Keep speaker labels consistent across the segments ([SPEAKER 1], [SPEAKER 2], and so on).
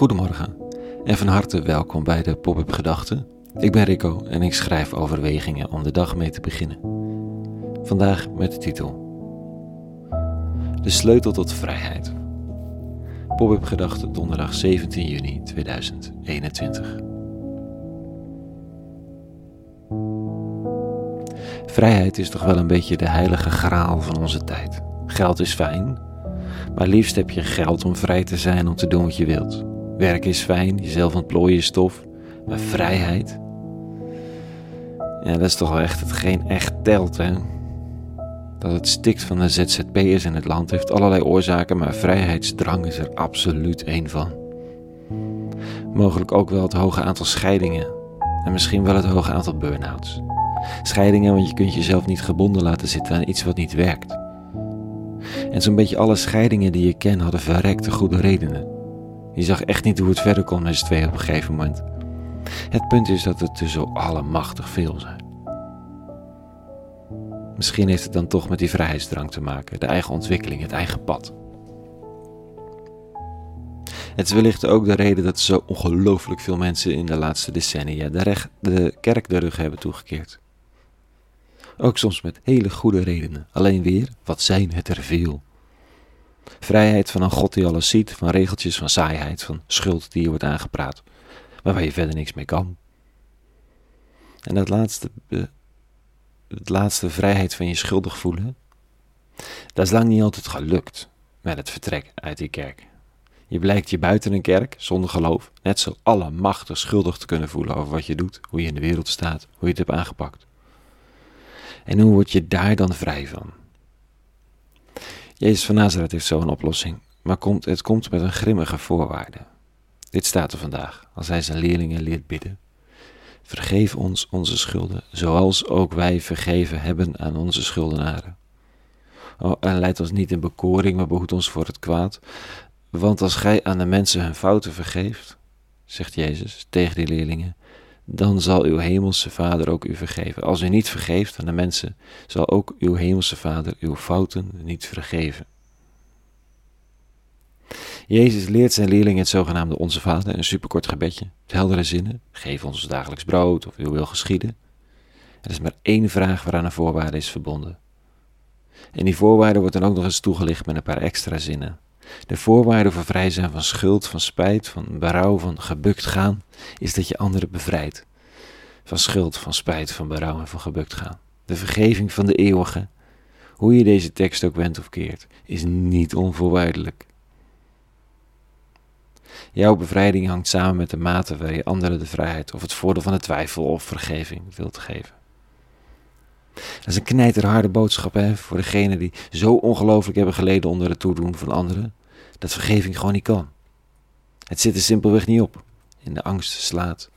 [SPEAKER 1] Goedemorgen en van harte welkom bij de Pop-up Gedachten. Ik ben Rico en ik schrijf overwegingen om de dag mee te beginnen. Vandaag met de titel De sleutel tot vrijheid. Pop-up Gedachten donderdag 17 juni 2021. Vrijheid is toch wel een beetje de heilige graal van onze tijd. Geld is fijn, maar liefst heb je geld om vrij te zijn om te doen wat je wilt. Werk is fijn, jezelf ontplooien is stof, maar vrijheid. Ja, dat is toch wel echt hetgeen echt telt, hè? Dat het stikt van de ZZP'ers in het land heeft allerlei oorzaken, maar vrijheidsdrang is er absoluut één van. Mogelijk ook wel het hoge aantal scheidingen en misschien wel het hoge aantal burn-outs. Scheidingen, want je kunt jezelf niet gebonden laten zitten aan iets wat niet werkt. En zo'n beetje alle scheidingen die je ken hadden verrekte goede redenen. Je zag echt niet hoe het verder kon met z'n tweeën op een gegeven moment. Het punt is dat het er zo allemachtig veel zijn. Misschien heeft het dan toch met die vrijheidsdrang te maken, de eigen ontwikkeling, het eigen pad. Het is wellicht ook de reden dat zo ongelooflijk veel mensen in de laatste decennia de, de kerk de rug hebben toegekeerd. Ook soms met hele goede redenen. Alleen weer, wat zijn het er veel. Vrijheid van een God die alles ziet, van regeltjes, van saaiheid, van schuld die je wordt aangepraat, maar waar je verder niks mee kan. En dat laatste, het laatste vrijheid van je schuldig voelen, dat is lang niet altijd gelukt met het vertrek uit die kerk. Je blijkt je buiten een kerk, zonder geloof, net zo allemachtig schuldig te kunnen voelen over wat je doet, hoe je in de wereld staat, hoe je het hebt aangepakt. En hoe word je daar dan vrij van? Jezus van Nazareth heeft zo een oplossing, maar komt, het komt met een grimmige voorwaarde. Dit staat er vandaag, als hij zijn leerlingen leert bidden. Vergeef ons onze schulden, zoals ook wij vergeven hebben aan onze schuldenaren. Oh, en leid ons niet in bekoring, maar behoed ons voor het kwaad. Want als gij aan de mensen hun fouten vergeeft, zegt Jezus tegen die leerlingen, dan zal uw hemelse Vader ook u vergeven. Als u niet vergeeft aan de mensen, zal ook uw hemelse Vader uw fouten niet vergeven. Jezus leert zijn leerlingen het zogenaamde Onze Vader, een superkort gebedje, met heldere zinnen. Geef ons dagelijks brood of uw wil geschieden. Er is maar één vraag waaraan een voorwaarde is verbonden. En die voorwaarde wordt dan ook nog eens toegelicht met een paar extra zinnen. De voorwaarde voor vrij zijn van schuld, van spijt, van berouw, van gebukt gaan, is dat je anderen bevrijdt. Van schuld, van spijt, van berouw en van gebukt gaan. De vergeving van de eeuwige, hoe je deze tekst ook wendt of keert, is niet onvoorwaardelijk. Jouw bevrijding hangt samen met de mate waar je anderen de vrijheid of het voordeel van de twijfel of vergeving wilt geven. Dat is een knijterharde boodschap hè, voor degenen die zo ongelooflijk hebben geleden onder het toedoen van anderen, dat vergeving gewoon niet kan. Het zit er simpelweg niet op. In de angst slaat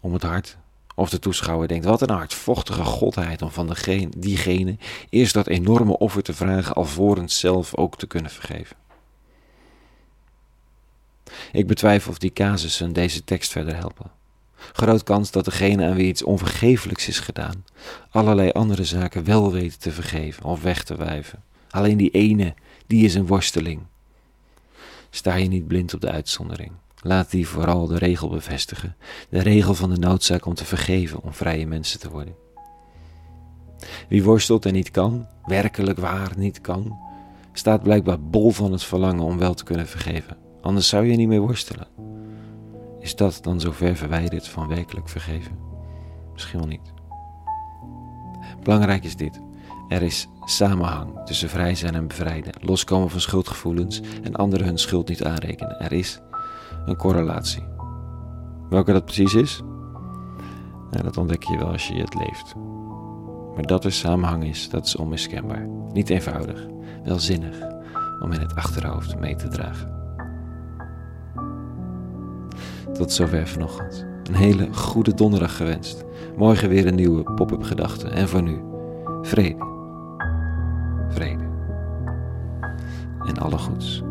[SPEAKER 1] om het hart. Of de toeschouwer denkt, wat een hardvochtige godheid om van degene, diegene eerst dat enorme offer te vragen, alvorens zelf ook te kunnen vergeven. Ik betwijfel of die casussen deze tekst verder helpen. Groot kans dat degene aan wie iets onvergeeflijks is gedaan, allerlei andere zaken wel weten te vergeven of weg te wijven. Alleen die ene, die is een worsteling. Sta je niet blind op de uitzondering. Laat die vooral de regel bevestigen. De regel van de noodzaak om te vergeven, om vrije mensen te worden. Wie worstelt en niet kan, werkelijk waar niet kan, staat blijkbaar bol van het verlangen om wel te kunnen vergeven. Anders zou je niet meer worstelen. Is dat dan zo ver verwijderd van werkelijk vergeven? Misschien wel niet. Belangrijk is dit. Er is samenhang tussen vrij zijn en bevrijden, loskomen van schuldgevoelens en anderen hun schuld niet aanrekenen. Er is een correlatie. Welke dat precies is? Dat ontdek je wel als je het leeft. Maar dat er samenhang is, dat is onmiskenbaar. Niet eenvoudig, wel zinnig om in het achterhoofd mee te dragen. Tot zover vanochtend. Een hele goede donderdag gewenst. Morgen weer een nieuwe pop-up gedachte. En voor nu, vrede. Alle goeds.